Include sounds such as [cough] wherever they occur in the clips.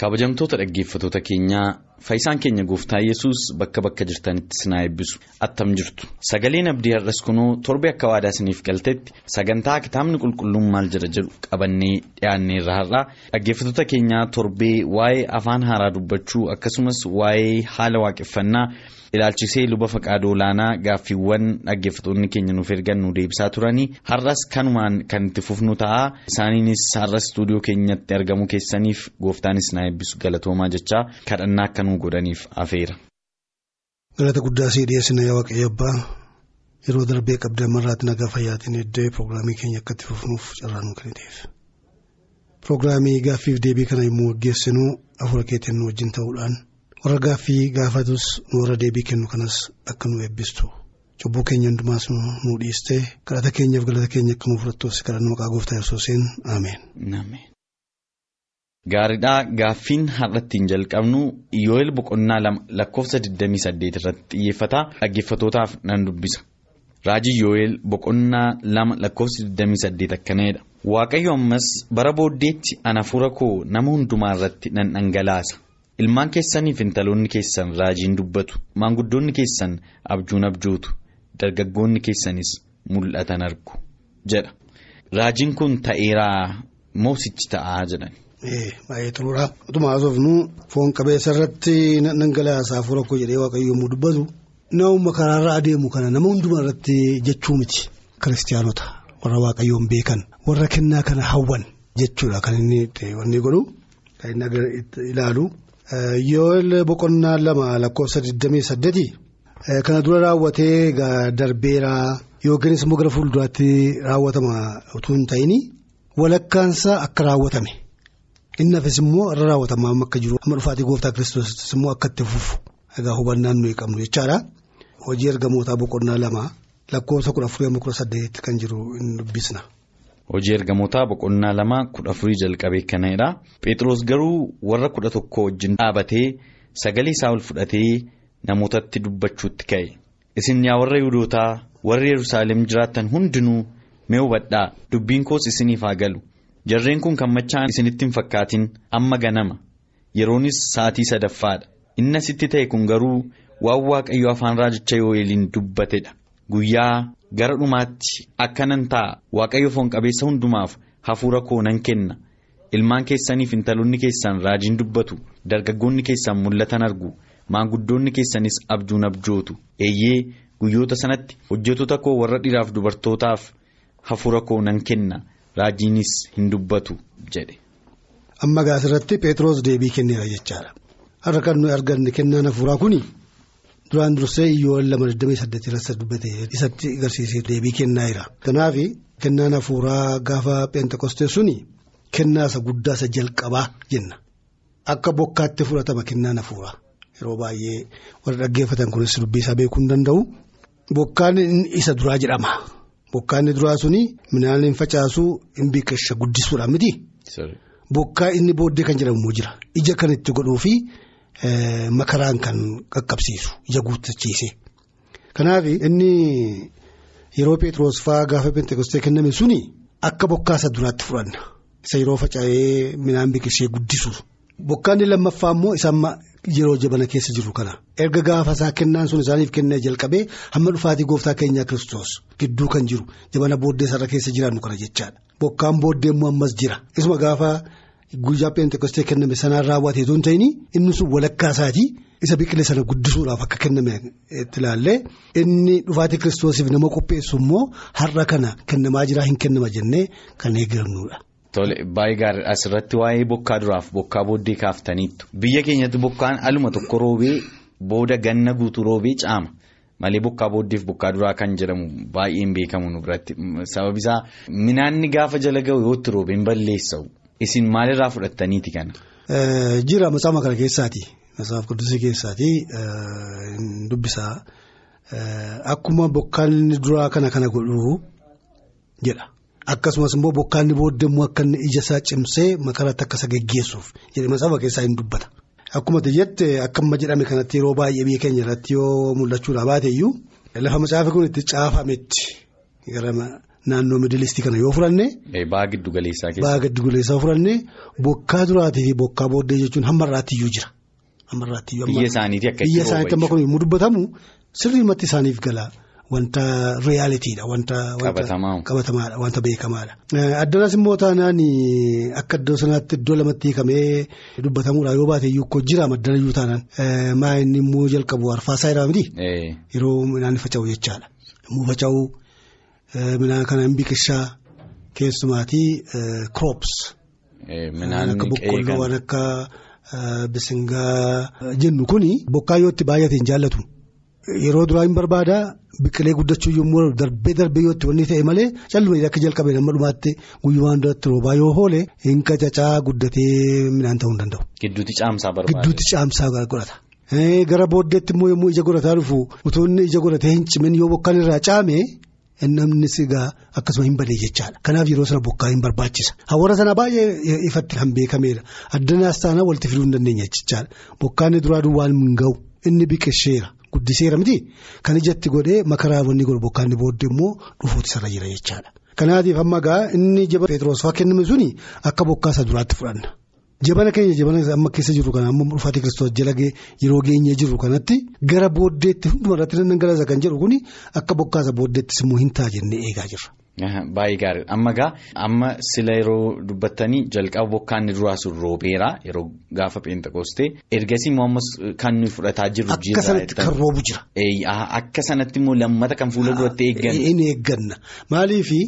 Kabajamtoota dhaggeeffatoota keenyaa faayisaan keenya gooftaa yesus bakka bakka jirtanitti sinaa eebbisu attam jirtu. Sagaleen abdii har'as kunuu torbe akka waadaa isiniif galtetti sagantaa kitaabni qulqulluun maal jedha jedhu qabannee dhiyaannee irraa har'aa dhaggeeffatoota keenyaa torbee waa'ee afaan haaraa dubbachuu akkasumas waa'ee haala waaqeffannaa ilaalchisee luba faqaadoo olaanaa gaaffiiwwan dhaggeeffatoonni keenya nuuf ergan nu deebisaa turanii har'as kanumaan kan itti fufnu ta'a isaaniinis har'as istuudiyoo keenyatti argamu keessaniif gooftaanis na eebbisu galatoomaa jechaa kadhannaa akka nu godhaniif afeera. galata guddaa sii dhiyeessina yaa waaqayyo abbaa yeroo darbee qabdee marraatti nagaa fayyaatiin eddee piroogiraamii keenya akka itti fufnuuf carraa nu kenniteef piroogiraamii gaaffiif deebii kana yommuu gaggeessinu afura keetiin wajjin ta'uudhaan. Warra gaaffii gaafatus warra deebii kennu kanas akka nu eebbistu cubbuu keenya hundumaas nu dhiistee kadhata keenyaaf galata keenya akka nu fudhattuuf kadhanna maqaa gooftaa yesuusiin ameen. Gaariidhaa gaaffiin har'attiin jalqabnu Iyoo'el boqonnaa lama lakkoofsa 28 irratti xiyyeeffata dhaggeeffatootaaf nan dubbisa. Raajii Iyoo'el boqonnaa lama lakkoofsa 28 akkanadha. Waaqayyo ammas bara booddeetti ana hafuura koo nama hundumaa irratti nan dhangalaasa. Ilmaan keessaniif intaloonni keessan raajiin dubbatu maanguddoonni keessan abjuun abjootu dargaggoonni keessanis mul'atan argu jedha raajiin kun ta'eeraa moosichi ta'aa jedhan. baay'ee turuudha utuma haasofnu foon qabeessa irratti dhangalaasa hafuura koo jedhee waaqayyo yommuu dubbatu nama karaarra adeemu kana nama hundumaa irratti jechuu miti kiristaanota warra waaqayyoon beekan warra kennaa kana hawwan jechuudha kan inni godhu kan inni ilaalu. Iyoo'el boqonnaa lama lakkoofsa 28 kana dura raawwatee darbeera yookiinis immoo gara fuulduraatti raawwatama utuu hin ta'in walakkaansa akka raawwatame inni hafes immoo irra raawwatamaa akka jiru amma dhufaatii gooftaa kiristoos immoo akka itti fufu egaa hubannaan nuyi qabnu jechaadha. Hojii ergamootaa boqonnaa lama lakkoofsa kudha afurii amma kudha saddeetti kan jiru hin dubbisna. Hojii ergamootaa boqonnaa lama kudha afurii jalqabee kanadha. Phexros garuu warra kudha tokko wajjin dhaabatee sagalee isaa ol fudhatee namootatti dubbachuutti ka'e. Isin yaa warra Yihuudootaa warri Yerusaalem jiraattan hundinuu mee hubadhaa dubbiin koos isiniif haa galu. Jarreen kun kan machaa'an isinitti hin fakkaatin amma ganama yeroonis sa'aatii sadaffaadha. Inni asitti ta'e kun garuu waan waaqayyo afaan raajicha Yoo'eeliin dubbatedha. Guyyaa gara dhumaatti akkanan ta'a. Waaqayyo foon qabeessa hundumaaf hafuura koo nan kenna. Ilmaan keessaniif intaloonni keessan raajiin dubbatu dargaggoonni keessan mul'atan argu maanguddoonni keessanis abjuun abjootu. Eeyyee guyyoota sanatti hojjettoota koo warra dhiiraaf dubartootaaf hafuura koo nan kenna. Raajiinis hin dubbatu jedhe. Amma gaasirratti Pheexroos deebii kenneera jechaadha. Har'a kan nuyi arganne kennaan hafuuraa kuni. Duraan dursee Iyoo'el lama 28 irratti dubbate isatti agarsiisee deebii kennaa jira. Kanaaf kennaan hafuuraa gaafa Peentekoostee suni kennaa isa guddaa isa jalqabaa jenna. Akka bokkaatti fudhatama kennaan hafuuraa yeroo baay'ee warra dhaggeeffatan kunis dubbii isaa beekuu hin danda'u. Bokkaan isa duraa jedhama. Bokkaan duraa suni midhaan hin facaasu hin biqilcha guddisuudha miti. Bokkaa inni booddee kan jedhamu jira. Ija kan itti godhuu fi. Makaraan kan qaqqabsiisu ija guuttachiise. Kanaaf inni yeroo Pheexroos fa'aa gaafa Peentekoostee kenname suni akka bokkaa isa duraatti fudhanna. Isa yeroo faca'ee midhaan biqilchee guddisu bokkaan inni lammaffaa immoo isaan yeroo jabana keessa jiru kana. Erga gaafa isaa kennaan sun isaaniif kennee jalqabee hamma dhufaatii gooftaa keenyaa Kiristoos gidduu kan jiru. Jabana booddee sarara keessa jiraannu kana jechaadha. Bokkaan booddee immoo ammas jira. Isuma gaafa. Guyyaa Peentekoostee kenname sanaan raawwatee osoo hin ta'in inni sun walakkaa isaatii isa biqile sana guddisuudhaaf akka kenname itti ilaallee inni dhufaatii kiristoosiif nama qopheessu immoo har'a kana kennamaa jiraa hin kennama jennee kan eeggannudha. Tole baay'ee gaariidha asirratti waa'ee bokkaa duraaf bokkaa booddee kaaftaniittu biyya keenyatti bokkaan aluma tokko roobee booda ganna guutuu roobee caama. Malee bokkaa booddeef bokkaa duraa kan jedhamu baay'een beekamu nu biratti sababi isaa minaanni gaafa jala ga'u yoo itti roobeen balleessa'u isin maalirraa fudhattaniiti kana. Jira matsaama kana keessaati matsaaf quddusii keessaati dubbisaa. Akkuma bokkaan duraa kana kana godhu jedha. Akkasumas immoo bokkaan booddee immoo akka ija isaa cimsee makaratti akka isa geggeessuuf jedhee matsaama keessaa hin dubbata. Akkuma jette akka amma jedhame kanatti yeroo baay'ee biyya keenya irratti yoo mul'achuudhaa baate iyyuu lafa macaafa kun itti caafametti naannoo midilistii kana yoo furanne. Baa giddu galeessaa keessa. Baa giddu galeessaa furanne bokkaa duraatii fi bokkaa booddee jechuun hamma irraatti iyyuu jira. Biyya isaaniitii akka Biyya isaaniitti amma kun yommuu dubbatamu sirriimatti isaaniif gala. Wanta reeyaalitiidha wanta qabatamaadha wanta beekamaadha. Addanaas immoo taanaan akka iddoo sanaatti iddoo lamatti hiikamee dubbatamuudha yoo baate iyyuu ko jira maddana iyyuu taanaan maa inni immoo jalqabu arfaasaa jedhama miti. Yeroo midhaan faca'u jechaadha. Yommuu faca'u midhaan kana biqilchaa keessumaatii crops. Midhaan akka boqqolloo waan akka bisingaa jennu kuni bokkaa yoo itti baay'ate hin jaallatu. Yeroo duraa hin barbaada biqilee guddachuu yommuu darbee darbee yoo itti wanni ta'e malee calluma akka jalqabee nama dhumaatti guyyumaan duratti roobaa yoo hoole hin qacacaa guddatee midhaan ta'uu hin danda'u. Gidduutti caamsaa barbaada. Gidduutti caamsaa godhata. Gara booddeetti immoo yommuu ija godhataa dhufu utuu inni ija godhatee hin cimin yoo bokkaan irraa caame namni sigaa akkasuma hin badee jechaadha. Kanaaf yeroo sana bokkaa hin barbaachisa. Hawwaasa sana baay'ee ifatti kan beekameedha. Addanaas taanaa walitti fiduu hin dandeenya jechaadha. Bokkaan duraa duwwaan hin ga'u inni biqilcheera. Guddiseera miti kan ijatti godhee makaraawwanni godhu bokkaan booddee immoo dhufuuti sarara jira jechaadha. Kanaatiif amma gaa inni jaba Pheexroos kenname suni akka bokkaa isa duraatti fudhanna. Jabana keenya jabana amma keessa jiru kana amma dhufaatii kiristoos jala yeroo geenyee jiru kanatti gara booddeetti hundumarratti dhangala'aa kan jedhu kuni akka bokkaa isa booddeettis immoo hin ta'a jennee eegaa jirra. Baay'ee gaariidha amma gaa amma sila yeroo dubbattanii jalqaba bokkaan duraa sun roobeera yeroo gaafa peenxaqoostee ergasii immoo ammas kan nuyi fudhataa jirru Akka sanatti kan roobu jira. Akka sanatti immoo lammata kan fuula duratti eegganna. In eegganna maaliifi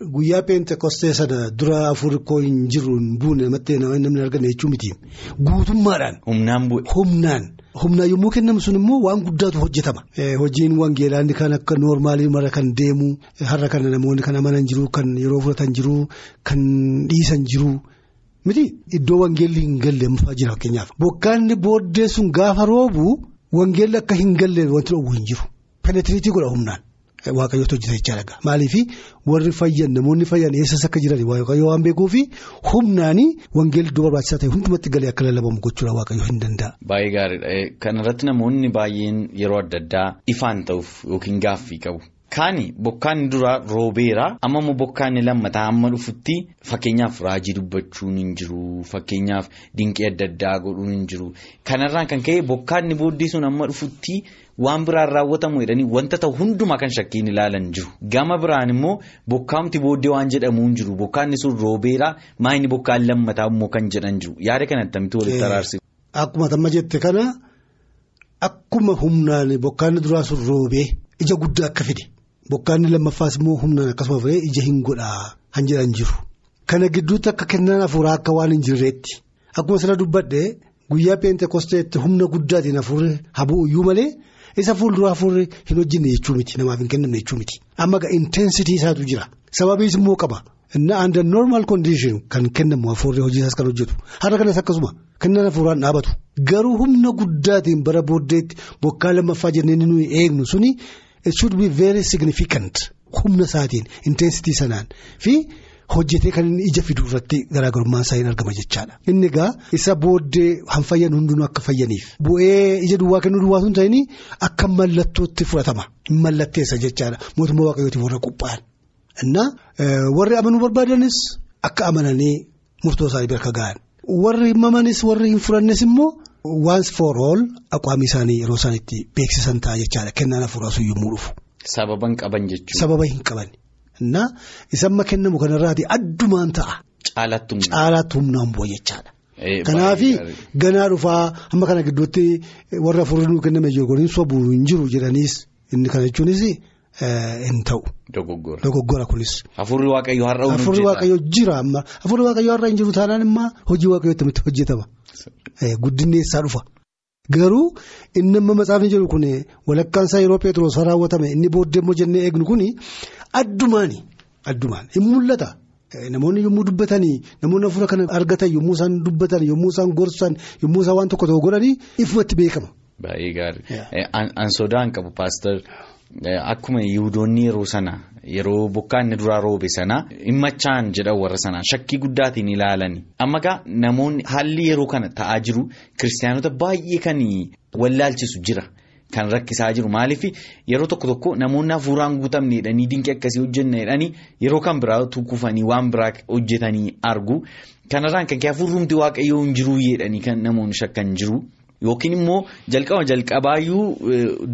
guyyaa peenxaqoostee sana dura afur koo hin jiru hin buune mattee namni arganne jechuun miti guutummaadhaan. Humnaan bu'e. Humnaan. Humnaan yommuu kennamu sun immoo waan guddaatu hojjetama. Hojiin wangeelaa kan akka noormaalii mara kan deemu har'a kana namoonni kan amanan jiru kan yeroo fudhatan jiru kan dhiisan jiru miti iddoo wangeelli hin galle mufaa jira fakkeenyaaf. Bokkaanni booddee sun gaafa roobu wangeelli akka hin galle wanti dhoowwu hin jiru. Penetiriitii godha humnaan. Waaqayyoota hojjeta jechaadha. Maaliif warri fayyan namoonni fayyan eessas akka jiran waaqayyoo waan beekuufi humnaanii wangeelli iddoo barbaachisaa ta'e hundumatti galee akka lallabamu gochuudha waaqayyoo hin danda'a. Baay'ee gaariidha. Kana irratti namoonni baay'een yeroo adda addaa ifaan ta'uuf yookiin gaaffii qabu. Kaani bokkaan duraa roobeera. Amma immoo bokkaan lammataa amma dhufutti fakkeenyaaf raajii dubbachuun hin jiru fakkeenyaaf dinqii adda addaa godhuun hin jiru. Kanarraan kan ka'e bokkaan booddee sun amma dhufutti waan biraan raawwatamu jedhanii wanta ta'u hundumaa kan shakkiin ilaalan jiru. Gama biraan immoo bokkaamti booddee waan jedhamu hin jiru. Bokkaanni sun roobeera. Maayini bokkaan lammataa immoo kan jedhan jiru. Yaada kana attamitti walitti araarsisu. Akkuma tamma jette kana akkuma humnaan bokkaan duraa sun roobee ija guddaa akka fide. Bokkaanni lammaffaas immoo humnaan akkasuma fa'ee ija hin godhaa kan jedhan jiru. Kana gidduutti akka kennaan hafuuraa akka waan hin jirreetti. Akkuma sana dubbadhe guyyaa peentekosteetti humna guddaatiin hafuurri habuu iyyuu malee isa fuulduraa hafuurri hin hojjenne jechuu miti namaaf hin kennamne jechuu miti. Amma gaa inteensitii isaatu jira. Sababiis immoo qaba. Inni under normal condition kan kennamu hafuurri hojii isaas kan hojjetu. Har'a kanas akkasuma kennaan hafuuraan dhaabatu. Garuu humna guddaatiin bara booddeetti bokkaa lammaffaa jennee nuyi eegnu suni. It should be very significant. humna isaatiin intensity sanaan fi hojjetee kan inni ija fiduu irratti garaagarummaan isaa hin argama jechaadha. Inni egaa isa booddee han fayyan hundinuu akka fayyaniif bu'ee ija duwwaa kennuu duwwaa sun ta'anii akka mallattootti fudhatama mallatteessa jechaadha mootummaa waaqayyootiif warra qophaa'an. Innaa warri amanuu barbaadanis akka amananii murtoo isaanii bira ga'an warri himamanis warri hin fudhannes immoo. Once for all aqwaamii isaanii yeroo isaan itti beeksisan ta'a jechaadha kennaan hafuuraa sun yommuu dhufu. Sababa hin qaban jechuudha. Sababa hin qaban. Innaa isa amma kennamu kanarraati addumaan ta'a. Caalaatti humna. Caalaatti humnaan bu'a jechaadha. Kanaafi ganaa dhufaa amma kana gidduutti warra hafuurri nuu kenname jiru hin sobu hin jiru jedhaniis inni kana jechuunis hin ta'u. Dogoggora. Dogoggora kunis. Hafuurri waaqayyoo har'a. Hafuurri waaqayyoo jira amma hafuurri waaqayyoo har'a hin jiru taanaan immoo hojii waaqayyoo itti hojjetama. Guddinni eessaa dhufa. Garuu inni amma matsaafni jedhu kun walakkaan isaa yeroo Pheexroos raawwatame inni booddee immoo jennee eegnu kun addumaani addumaan hin mul'ata. Namoonni yommuu dubbatanii namoonni hafuura kana argatan yommuu isaan dubbatan yommuu isaan gorsan yommuu isaan waan tokko tokko godhanii ifumatti beekama. Baay'ee gaarii. An sodaan qabu paastar akkuma yihudoonni yeroo sana yeroo bokkaan duraa roobe sana himmachaan jedhan warra sanaa shakkii guddaatiin ilaalani. Amma gaa namoonni haalli yeroo kana ta'aa jiru kiristaanota baay'ee kan wallaalchisu jira. Kan rakkisaa jiru maaliif yeroo tokko tokko namoonni hafuuraan guutamne jedhanii dinqii akkasii hojjenna jedhanii yeroo kan biraa kufanii waan biraa hojjetanii argu. Kanarraan kan kee hafuurumti waaqayyoo hin jiruu jedhanii kan namoonni shakkan jiru. Yookiin immoo jalqaba jalqabaayyuu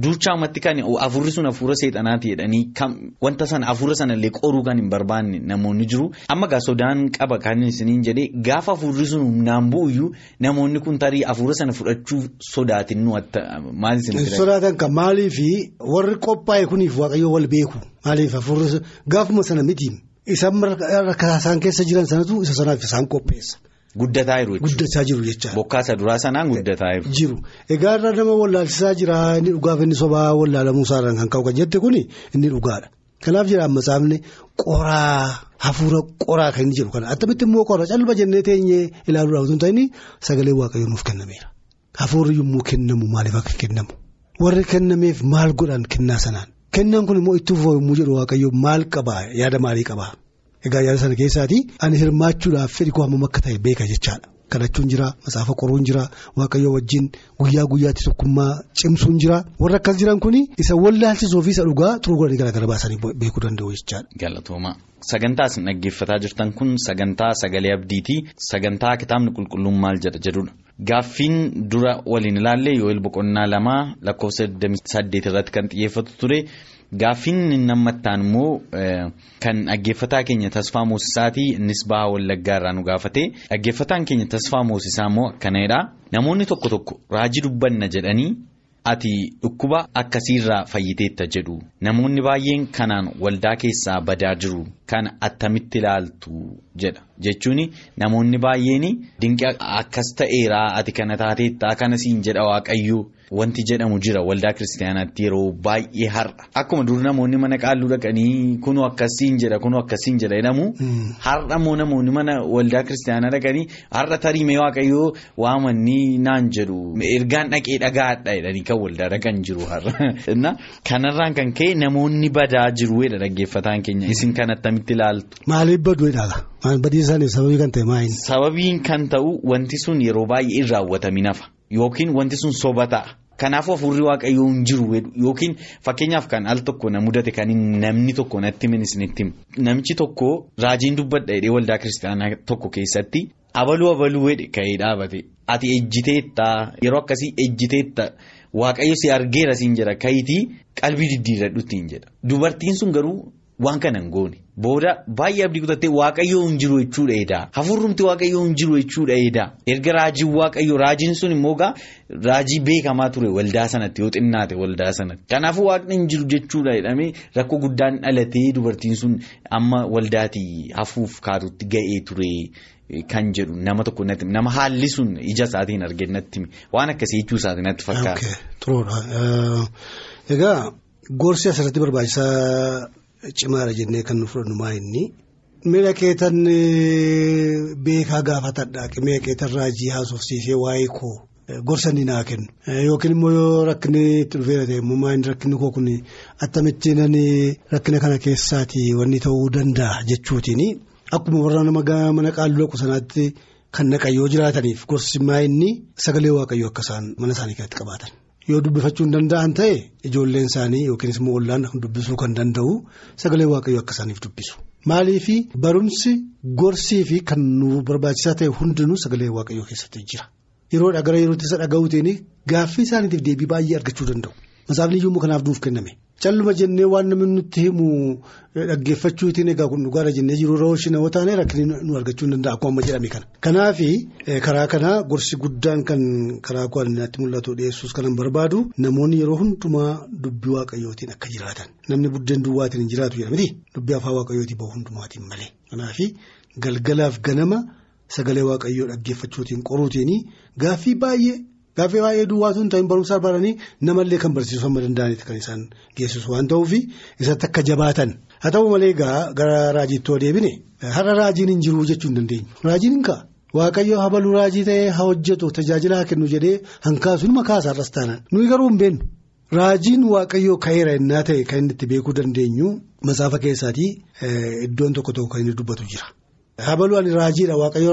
duuchaamatti kan hafuurri sun hafuura seexanaati jedhanii wanta sana hafuura sanallee qoruu kan hin barbaanne namoonni jiru. Amma gaa sodaan qaba kan isiniin jedhee gaafa hafuurri sun humnaan bu'uyyuu namoonni kun tarii hafuura sana fudhachuu sodaatin nu maal isin Sodaatan kan maaliifi warri qophaa'e kuniif waaqayyoo wal beeku maaliif hafuurri gaafuma sana miti isaan rakkataa isaan keessa jiran sanatu isa sanaaf isaan qopheessa. Guddataa jiru. Guddataa jiru jecha. Bokkaasa duraa sanaan guddataa jiru. Jiru egaa irraa nama wallaalchisaa jira inni dhugaaf inni sobaa wallaalamuu isaarraan kan ka'u kan jette kuni inni dhugaadha. Kanaaf jira matsaafni qoraa hafuura qoraa kan inni jedhu kana attamitti immoo qoraa calma jennee teenyee ilaaluudhaaf osoo hin ta'in sagalee waaqayyoo nuuf kennameera. Hafuurri yommuu kennamu maaliif akka kennamu warri kennameef maal godhan kennaa sanaan kennaan kun immoo itti fufoo yommuu jedhu waaqayyoo maal qabaa yaada maalii qabaa. Egaa yaada sana keessaati ani hirmaachuudhaaf fedhi koo hammam akka ta'e beeka jechaadha. Kadhachuun jira matsaafa qoruun jira waaqayyoo wajjin guyyaa guyyaatti tokkummaa cimsuun jira warra akkas jiran kun isa wallaalchisuu fi isa dhugaa xuruu godhanii garaagara baasanii beekuu danda'u jechaadha. Galatooma sagantaa isin dhaggeeffataa jirtan kun sagantaa sagalee abdiiti sagantaa kitaabni qulqulluun maal jedha jedhudha. Gaaffiin dura waliin ilaallee Yoel boqonnaa lamaa lakkoofsa 28 irratti kan xiyyeeffatu ture. Gaaffiin nammattaan immoo kan dhaggeeffataa keenya tasfaa moosisaati. Innis baha wallaggaa irraa nu gaafate dhaggeeffataan keenya tasfaa moosisaa immoo akkanadha namoonni tokko tokko raajii dubbanna jedhanii ati dhukkuba akkasiirraa fayyiteetta jedhu. Namoonni baay'een kanaan waldaa keessaa badaa jiru. Kana attamitti ilaaltu? jedha jechuun namoonni baay'een dinqii akkas ta'eeraa ati kana taateettaa kana siin jedha waaqayyoo. Wanti jedhamu jira waldaa kiristaanaatti yeroo baay'ee har'a akkuma dur namoonni mana qaalluu dhaqanii kunoo akkasiin jedha kunoo akkasiin jedha jedhamu har'a immoo namoonni mana waldaa kiristaanaa dhaqanii har'a tarii waaqayyoo waamanni naan jedhu ergaan dhaqee dhagaadha jedhanii kan waldaa dhaqan jiru har'a. [laughs] Kanarraan kan ka'e namoonni badaa jiru dhaggeeffataan keenya isin kan attamitti ilaaltu. Maaliif baduu jedhaa badii sababii kan ta'e maayini. Sababiin kan ta'u wanti sun yeroo baay'ee hin raawwatamin hafa yookiin wanti sun soba ta'a. Kanaafuu hafuurri waaqayyoo hin jiru yookiin fakkeenyaaf kan al tokko na mudate kan namni tokko natti minisnitti namichi tokko raajiin dubbadha jedhee waldaa kiristaanaa tokko keessatti abaluu abaluu hedhe ka'ee dhaabate ati ejjiteetta yeroo akkasii ejjiteetta waaqayyo si argeera siin jedha kayitii qalbii diddiirradhutti hin jedha dubartiin sun garuu waan kana hin goone booda baay'ee abdii kutattee waaqayyoo hin jiru jechuudha edaa hafuurrumti waaqayyoo hin jiru jechuudha edaa erga raajiin waaqayyoo raajiin sun immoo gaa raajii beekamaa ture waldaa sanatti yoo xinnaate waldaa sanatti kanaafuu waaqni hin jiru jechuudha jedhamee rakkoo guddaan dhalatee dubartiin sun amma waldaatii hafuuf kaatutti ga'ee ture. Kan jedhu nama tokko natti nama haalli sun ija isaatiin arge natti waan akkasii jechuu isaatiin natti fakkaata. Turoodha. Egaa gorsi asirratti barbaachisaa cimaadha jennee kan nu fudhannu maa inni miira keetan beekaa gaafatadha miira keetan raajii haasofsiisee waa'ee koo gorsa ni naa kennu yookiin immoo yoo rakkinni itti dhufeera ta'e immoo maa inni rakkinni koo kun attamitti rakkina kana keessaati wanni ta'uu danda'a jechuutiin. Akkuma warra nama mana qaalluu dhaqu sanaatti kan naqan yoo jiraataniif gorsi inni sagalee waaqayyoo akka isaan mana isaanii keessatti qabaatan. Yoo dubbifachuu hin danda'an ta'e ijoolleen isaanii yookiinis immoo ollaan dubbisuu kan danda'u sagalee waaqayyoo akka isaaniif dubbisu. Maaliifi barumsi gorsii fi kan nu barbaachisaa ta'e hundinuu sagalee waaqayyoo keessatti jira. Yeroodhaa gara yerootti isa dhaga'uutiin gaaffii isaaniitiif deebii baay'ee argachuu danda'u. Masaafni iyyuu kanaaf nuuf kenname. Calluma jennee waan namni nutti himu dhaggeeffachuutiin egaa kun dhugaadha jennee jiru rooshi nama taane rakkinni nu argachuu hin danda'a akkuma jedhame kana. Kanaaf karaa kanaa gorsi guddaan kan karaa natti mul'atu dhiyeessuus kanan barbaadu namoonni yeroo hundumaa dubbii waaqayyootiin akka jiraatan namni buddeen duwwaatiin hin jiraatu jedhamti dubbii afaan waaqayyootii bahu hundumaatiin malee. Kanaaf galgalaaf ganama sagalee waaqayyoo dhaggeeffachuutiin qoruutiin gaaffii baay'ee Gaaffii baay'ee duwwaatu hin ta'in barumsa baranii namallee kan barsiisuu hamma danda'anitti kan isaan geessisu waan ta'uuf isatti akka jabaatan. Haa ta'u malee egaa gara raajiitti deebine har'a raajiin hin jiru jechuu hin dandeenyu. Raajiin hin ka'a. Waaqayyo habaluu raajii ta'ee haa hojjetu tajaajila haa kennu jedhee hankaasu nima kaasa irras taanaan nuyi garuu hin beennu. Raajiin waaqayyoo ka'eera innaa ta'e kan itti beekuu dandeenyu masaafa keessaatii iddoon tokko tokko kan inni dubbatu jira. Habaluu ani raajiidha waaqayyo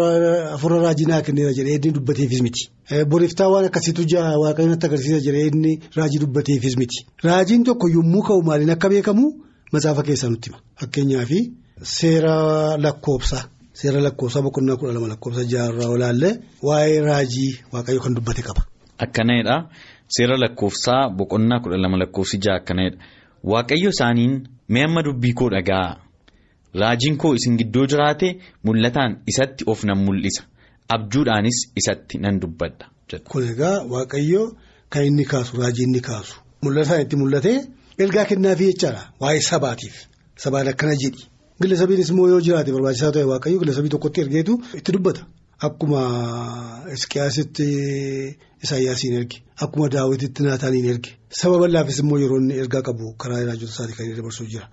afurra raajii naa kenneera jedhee inni dubbateefis miti. Boriftaa waan akkasiitu jira waaqayyoon natti agarsiisa jedhee inni raajii dubbateefis miti. Raajiin tokko yommuu ka'u maaliin akka beekamu masaafa keessaa nutti hima. Fakkeenyaaf seera lakkoofsaa. Seera lakkoofsaa boqonnaa kudha lama lakkoofsa jaarraa olaallee waa'ee raajii waaqayyo kan dubbate qaba. Akkanadha. Seera lakkoofsaa boqonnaa kudha lama lakkoofsi jaha akkanadha. Waaqayyo isaaniin mee amma dubbii koo dhaga'a. Raajiin koo isin gidduu jiraate mul'ataan isatti of nan mul'isa. Abjuudhaanis isatti nan dubbadha. Kun egaa waaqayyo kan inni kaasu raajii inni kaasu. Mul'ataan itti mul'ate ergaa kennaafii jechaadha waa'ee sabaatiif. Sabaan akkana jedhi. Gilla-sabiinis immoo yoo jiraate barbaachisaa ta'e waaqayyo gilla-sabii tokkotti ergeetu itti dubbata. Akkuma Iskiyaasitti Isaayyaasiin erge. Akkuma Daawwititti Naataaniin erge. Saba bal'aafis immoo yeroo inni ergaa qabu karaa raajota isaatii kan inni dabarsuu jira.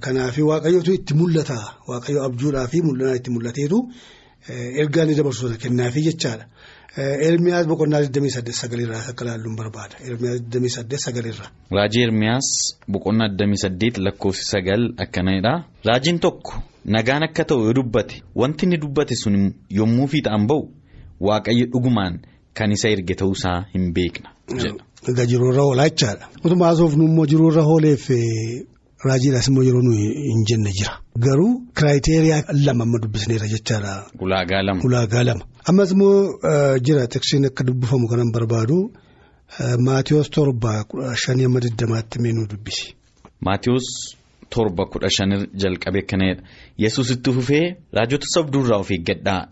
Kanaaf waaqayyootu itti mul'ata. Waaqayyo abjuudhaa fi mul'anaa itti mul'ateetu ergaa inni dabarsu sana kennaafii jechaadha. Ermiyaas boqonnaa 28 sagalirraa akka ilaalluun barbaada. Ermiyaas 28 sagalirraa. Raajii Ermiyaas boqonnaa 28 lakkoofsi sagal akkanadha. Raajiin tokko nagaan akka ta'u yoo dubbate wanti inni dubbate sun yommuu fiixaan ba'u waaqayyo dhugumaan kan isa erge ta'uusaa hin beekna. Egaa jiruurra oolaa jechaadha. Utuma haasofnu immoo jiruurra ooleef raajiidhaas immoo yeroo nuyi hin jenne jira. Garuu kiraayiteriyaa lama amma dubbisneera jechaadha. Ulaagaa lama. Ulaagaa lama. Ammas immoo jira teksiin akka dubbifamu kanan barbaadu Maatiyoos torba kudha shanii amma digdamaatti mee nu dubbisi. Maatiyoos torba kudha shan jalqabee akkanadha. Yesuus itti fufee raajota sobduurraa of eeggadhaa.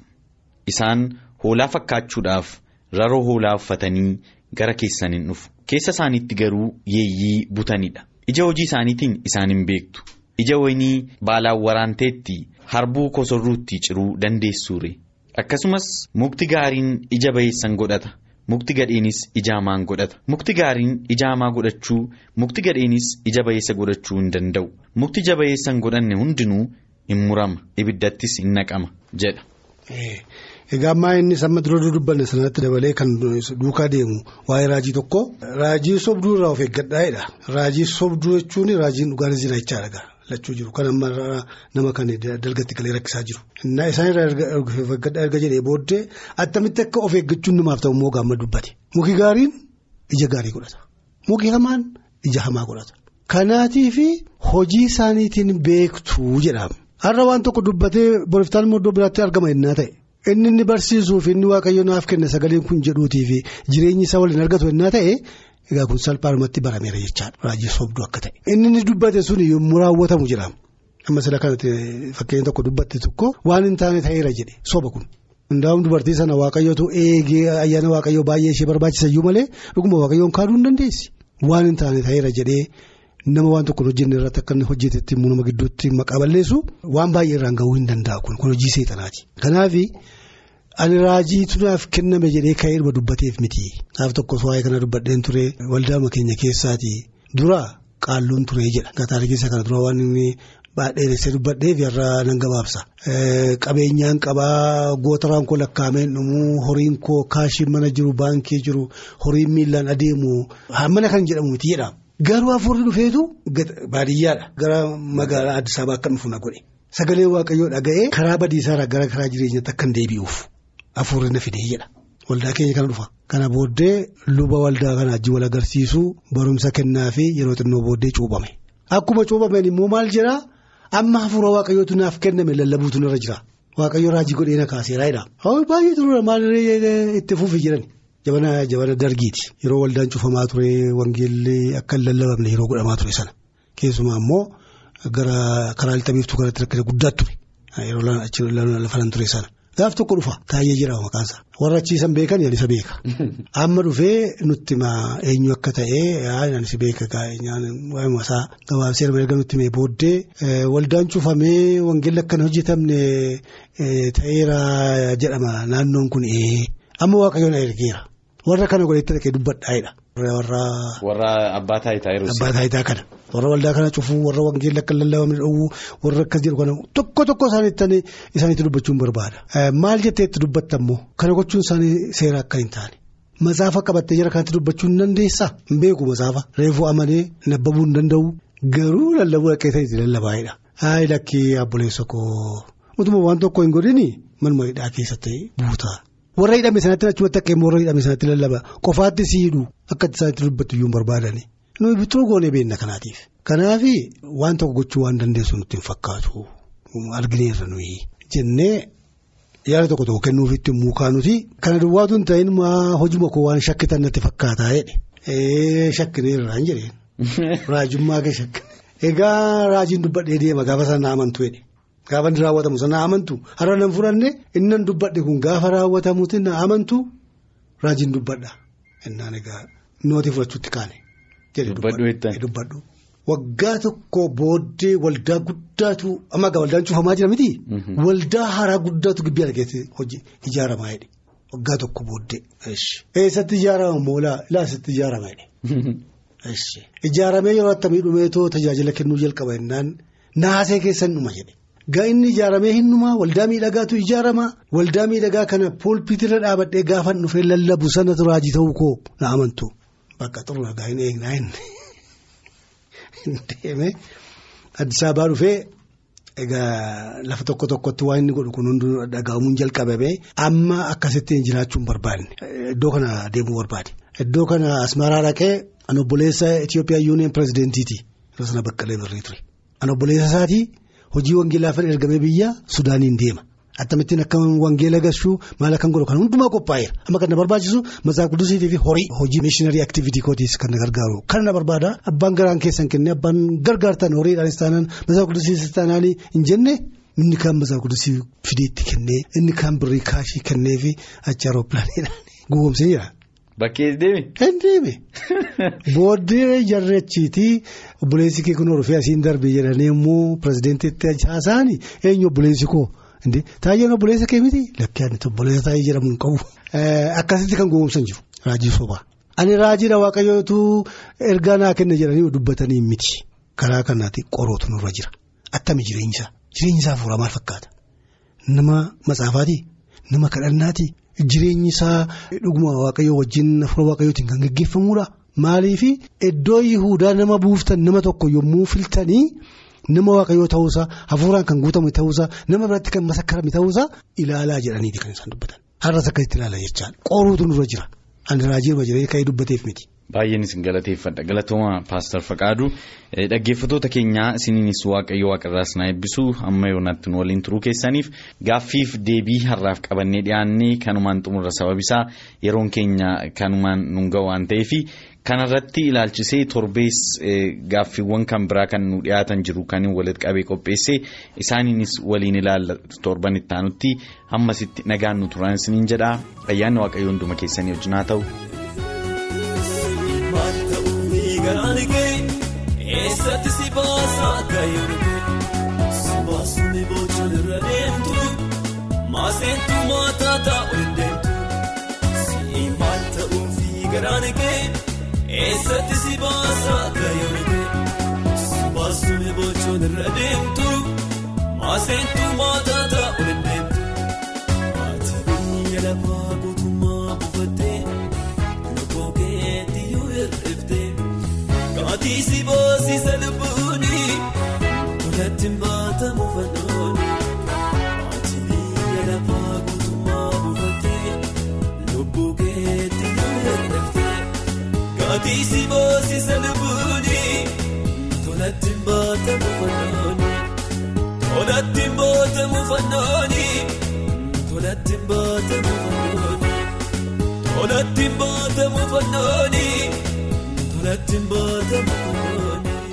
Isaan hoolaa fakkaachuudhaaf raroo hoolaa uffatanii gara keessan hin dhufu. Keessa isaaniitti garuu yeeyyii butanidha. Ija hojii isaaniitiin isaan hin beektu. Ija wayinii baalaan waraanteetti harbuu kosorruutti ciruu dandeessuure. Akkasumas mukti gaariin ija bayeessan godhata. Mukti gadheenis ija hamaan godhata. Mukti gaariin ija hamaa godhachuu mukti gadheenis ija bayeessa godhachuu hin danda'u. Mukti ija bayeessan godhanne hundinuu hin murama. Ibiddattis hin naqama jedha. Egaa ammaa inni amma dura dubbanne sanatti dabalee kan duukaa deemu waa'ee raajii tokko. Raajii sobduu irraa of eeggadhaa'edha. Raajii sobduu jechuun raajiin dhugaanis jira jechaadha. Lachuu jiru kan amma nama kan dalgatti galee rakkisaa jiru. Isaan irraa erga jedhee booddee attamitti akka of eeggachuun namaaf ta'u immoo gaamma dubbate. Muki gaariin ija gaarii godhata. Muki hamaan ija hamaa godhata. Kanaatii fi hojii isaaniitiin beektuu jedhama. Har'a waan tokko dubbatee boriftaan immoo iddoo biraatti argama innaa ta'e. Inni inni barsiisuu fi inni waaqayyo naaf kenna sagaleen kun jedhuutii fi jireenyi isaa waliin argatu innaa ta'e. Egaa kun salphaadhumatti barameera jechaadha. Raajii sobduu akka ta'e. Inni inni dubbate sun yommuu raawwatamu jira. Amma sila kanatti fakkeenya tokko dubbatte tokko waan hin taane ta'eera jedhe soba kun. Hundaa'uun dubartii sana waaqayyootu eegee ayyaana waaqayyoo baay'ee ishee barbaachisayyuu malee dhuguma waaqayyoon kaaduu hin dandeessi. Waan hin taane ta'eera jedhee nama waan tokko hojjenne irratti akka inni hojjetetti nama gidduutti maqaa balleessu waan baay'ee irraan gahuu hin danda'a kun kun hojii seexanaati. Kanaaf. Ani raajiitu naaf kenname jedhee ka'ee dhuma dubbateef miti. Naaf tokkos waa'ee kana dubbadheen ture waldaama keenya keessaati dura qaalluun ture jedha. Gataa keessa kana dura waan inni baadheessee dubbadheef irraa nan gabaabsa. Qabeenyaan qabaa gootaraan koo lakkaa'ameen dhumuu horiin koo kaashiin mana jiru baankii jiru horiin miilaan adeemu mana kan jedhamu miti jedhama. Garuu hafuurri dhufeetu baadiyyaadha. Gara magaalaa Addis Ababaa akka dhufu na godhe. Sagalee waaqayyoo dhaga'ee karaa badiisaarraa gara karaa jireenyaatti akka hin deebi'uuf. Afuurri na fidee jedha. Waldaa keenya kana dhufa. Kana booddee luba waldaa kana wajjin wal agarsiisuu barumsa kennaa fi yeroo xinnoo booddee cuubame. Akkuma cuubameen immoo maal jedhaa amma hafuura waaqayyootu naaf kenname lallabuutu narra jira. Waaqayyo raajii godhee na kaaseera jedha. Baay'ee ture maal itti fufi jedhani. Jabana jabana dargiiti. Yeroo waldaan cufamaa ture wangeelli akka hin lallabamne yeroo godhamaa ture sana. Keessumaa immoo gara karaa lixamiiftuu kanatti rakkina guddaa ture. Yeroo lafa ture sana. Gaaf tokko dhufa taa'ee jira maqaansa warra achiisan beekan isa beeka. [laughs] Amma dhufee nutti maa eenyu akka ta'e anis beeka waa'ee masaa gabaabsee erga nutti mee booddee waldaan cufamee wangeelli akka hin hojjetamne ta'eera jedhama. Naannoon kun amma waaqayyoon ergeera warra kana godhetti dhaqee dubbadhaa'edha. Warra abbaa taayitaa kana warra waldaa kana cufuu warra wangeela akka lallabamne dhowwuu warra akkas jedhu kana tokko tokko isaaniitti isaaniitti dubbachuun barbaada. Maal jetteetti dubbatta immoo kana gochuun isaanii seera akka hin taane. Masaafa qabattee jara kanatti dubbachuu hin dandeessaa hin beeku masaafa reefuu amanee nabbabuu hin danda'u garuu lallabuu dhaqee ta'e lallabaa'edha. Haayi lakkii abboleessa koo utuma waan tokko hin godhini manuma hidhaa keessatti buuta. Warra hidhame sanatti achumatti akka warra hidhame sanatti lallaba qofaatti siidhu akka isaanitti dubbattu iyyuu hin barbaadani. Nuyi bituu goonee beekna kanaatiif. Kanaaf waan tokko gochuu waan dandeessu nutti hin fakkaatu argineerra nuyi jennee. Yaada tokko tokko kennuufitti muukaa nuti kana duwwaatu hin ta'in hojii koo waan shakkitan natti fakkaataa jedhe shakkineerra hin jedheen raajummaa kee shakkine. Egaa raajiin dubbadhee deema gaafa sana amantu jedhe gaafa inni raawwatamu. Sana amantu. Har'a nan fudhanne inni nan dubbadhe kun gaafa raawwatamuutti na amantu raajiin dubbadha. Innaan egaa nootii fudhachuutti kaane. dubbadhu waggaa tokko booddee waldaa guddaatu amma egaa waldaan cufamaa jira miti. waldaa haaraa guddaatu gibbii keessatti hojii ijaaramaa jedhe. Waggaa tokko booddee. eessatti ijaarama moolaa? Ilaa eessatti ijaarama jedhe. ijaaramee yeroo attamii dhumeetoo tajaajila kennuu jalqaba jennaan naasee keessan dhuma jedhe. Gaa inni ijaaramee hin dhumaa waldaa miidhagaatu ijaarama. Waldaa miidhagaa kana poolpiitirra dhaabadhee gaafan dhufee lallabu sanatu raajii ta'uu koo na amantu. Bakka xuru nagaa hin eegnaa [laughs] hin deemee Addis Ababaa dhufee egaa lafa tokko tokkotti waan inni godhu kun hunduu dhaga'amuun jalqabame amma akkasittiin jiraachuun barbaadne. Iddoo kana deemuu barbaade. Iddoo kana asmaraa dhaqee an obboleessa Itoophiyaa yuuniyen pirezideentiiti yeroo sana baqqalee birrii ture. An obboleessa isaatii. Hojii wangeelaa fedha ergamee biyya Sudaaniin deema. Akkamittiin akka wangeela gashuu maal akkan godhu kan hundumaa qophaa'eera. Amma kan na barbaachisu masaa quddisiitii fi horii hojii mishiinarii aktiviitii kootiis kan na gargaaru. Kan na barbaada abbaan garaan keessan kennee abbaan gargaartan horiidhaanis taanaan masaa quddisiisis taanaan hin jenne inni kaan masaa quddisii fideetti kennee inni kaan birrii kaashii kennee fi achi aerooppilaaniidhaan [laughs] gowwoomsee jira. Bakkee deeme. Hin [laughs] deeme. Booddee jarrechiitii obboleessi kee kun horfee asiin darbe jedhanii immoo pirezidaantiitti haasa'anii eenyu obboleessi koo taayyeen obboleessa kee miti lakkeen obboleessa taa'ee jedhamu hin qabu. Akkasitti kan gowwoomsan jiru raajii sobaa. Ani raajiidha waaqayyootu ergaa naa kenna jedhanii dubbatanii miti karaa kanaatti qorootu nurra jira attami jireenyisaa jireenyisaa fuula maal fakkaata nama matsaafaati nama kadhannaati. Jireenyi isaa dhuguma waaqayyoo wajjin hafuura waaqayyootiin kan gaggeeffamudha. Maaliif iddoo yihudaa nama buuftan nama tokko yommuu filtanii nama waaqayyoo ta'uusaa hafuuraan kan guutamu ta'uusaa nama biratti kan masakkarame ta'uusaa ilaalaa jedhaniiti kan isaan dubbatan. Har'as akkasitti ilaalaa jechaan qoruutu nurra jira. Ani raajii jiree ka'ee dubbateef miti. Baay'een isin galateeffadha galatooma paastar Faqaaduu dhaggeeffattoota keenyaa isiniinis waaqayyo waaqarraas na eebbisu amma yoonaatti nu waliin turuu keessaniif gaaffiif deebii har'aaf qabannee dhiyaannee kanumaan xumurra sababisaa yeroon keenya kanumaan nun ga'u waan ta'eef kanarratti ilaalchisee torbees gaaffiiwwan kan biraa kan nu dhiyaatan jiru kan walitti qabee qopheessee isaaniinis waliin ilaalla torban itti aanutti hammasitti nagaan nu turan isiniin jedha ayyaanni waaqayyo hunduma keessanii wajjin haa ta'u. Garaan kee eessatti si baasa akka yeroo si baasni bochaan irra deemtu maaseentu maataa taa'u hin deemtu si maal ta'uufi garaan kee eessatti si baasa akka yeroo si baasni bochaan irra deemtu maaseentu maataa taa'u Kaatiisi boosiisa lubbuuni kulatti baatamu fannooni ati biyya lafaa guutummaa buufattee lubbuu keetti yoo hir'iftee kaatiisi boosiisa lubbuuni kulatti baatamu fannooni kulatti baatamu fannooni kulatti baatamu fannooni kulatti baatamu fannooni.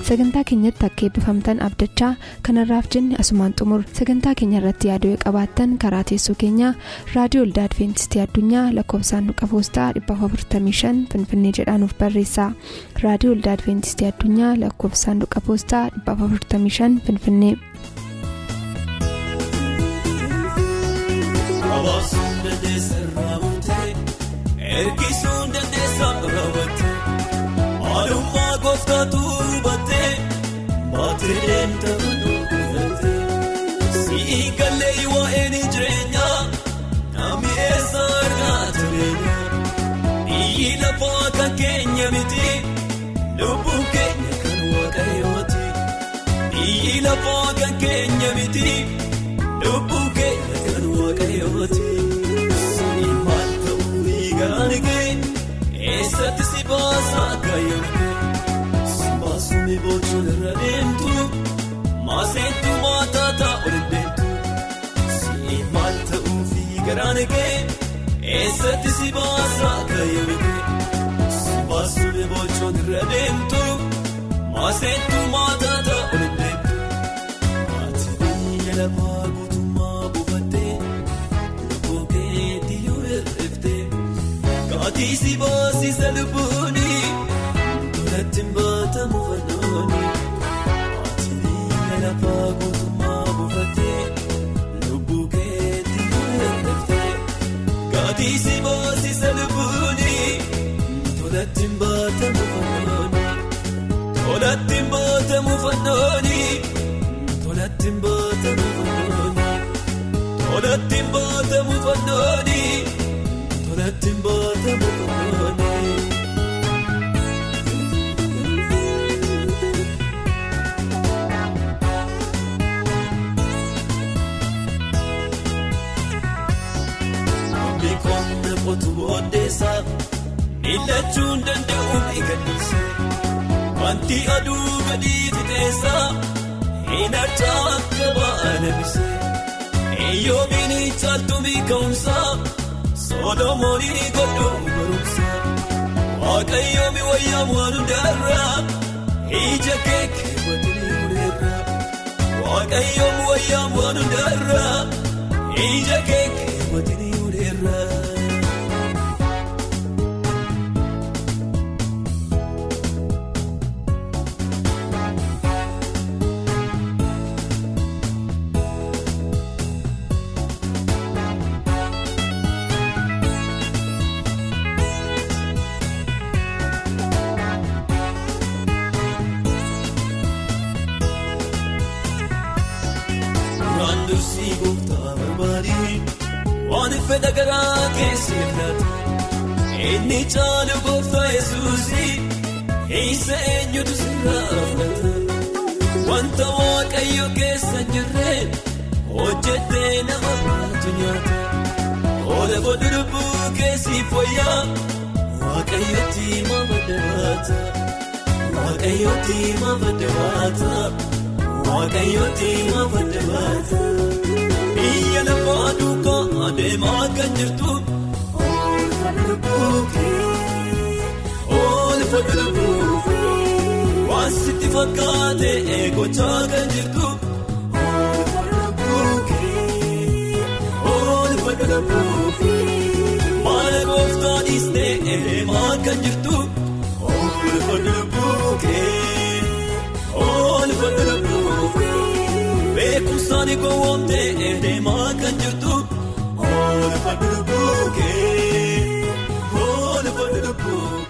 Sagantaa keenyatti akka eebbifamtan abdachaa kanarraaf jenne asumaan xumur sagantaa keenya irratti yaada qabaattan karaa teessoo keenyaa raadiyoo olda adventistii addunyaa lakkoofsaanduqa poostaa 455 finfinnee jedhaanuf barreessa raadiyoo olda adventistii addunyaa lakkoofsaanduqa poostaa 455 finfinnee. ergisuun dandeessaa raawwatte maalummaa gooftaatu hubatte baatee deemta kee eessatti si baasa kaayyoon kee si baasuun bocoon irra deemtu maaseentu maataa taa'uun deemtu ati biyya lafaa guutummaa buufattee. Kaatiisi baasisa lubbuuni miillachuun danda'u eegalisa. Wanti aduu gadi fixeessa hin argaa akka ba'alamisa. Eeyyoomiin caaltumii ka'umsa. Solomoonii godhuu barumsa waaqayyoomi wayyaa waan hundaarraa ija kee keewwatanii mureerraa waaqayyoomi wayyaa waan hundaarraa ija kee keewwatanii mureerraa. Inni caalu gooftaa yesuusii eessa eenyutu sirraa filata wanta waaqayyo keessa jirre hojjetee nama baatu nyaata. Oola godhu lubbuu keessi fooyyaa waaqayyooti mafa dabaata waaqayyooti mafa dabaata. Waaqayyooti mafa dabaata biyya lafaa duukaa adeemaa kan jirtu oolfa lubbuukee oolfa lubbuukee waan sitti fakkaate eegochaa kan jirtu oolfa lubbuukee oolfa lubbuukee maal gooftaa dhiistee eemaa kan jirtu. Beekumsaan gowwoomtee deemaa kan jirtu Ooh.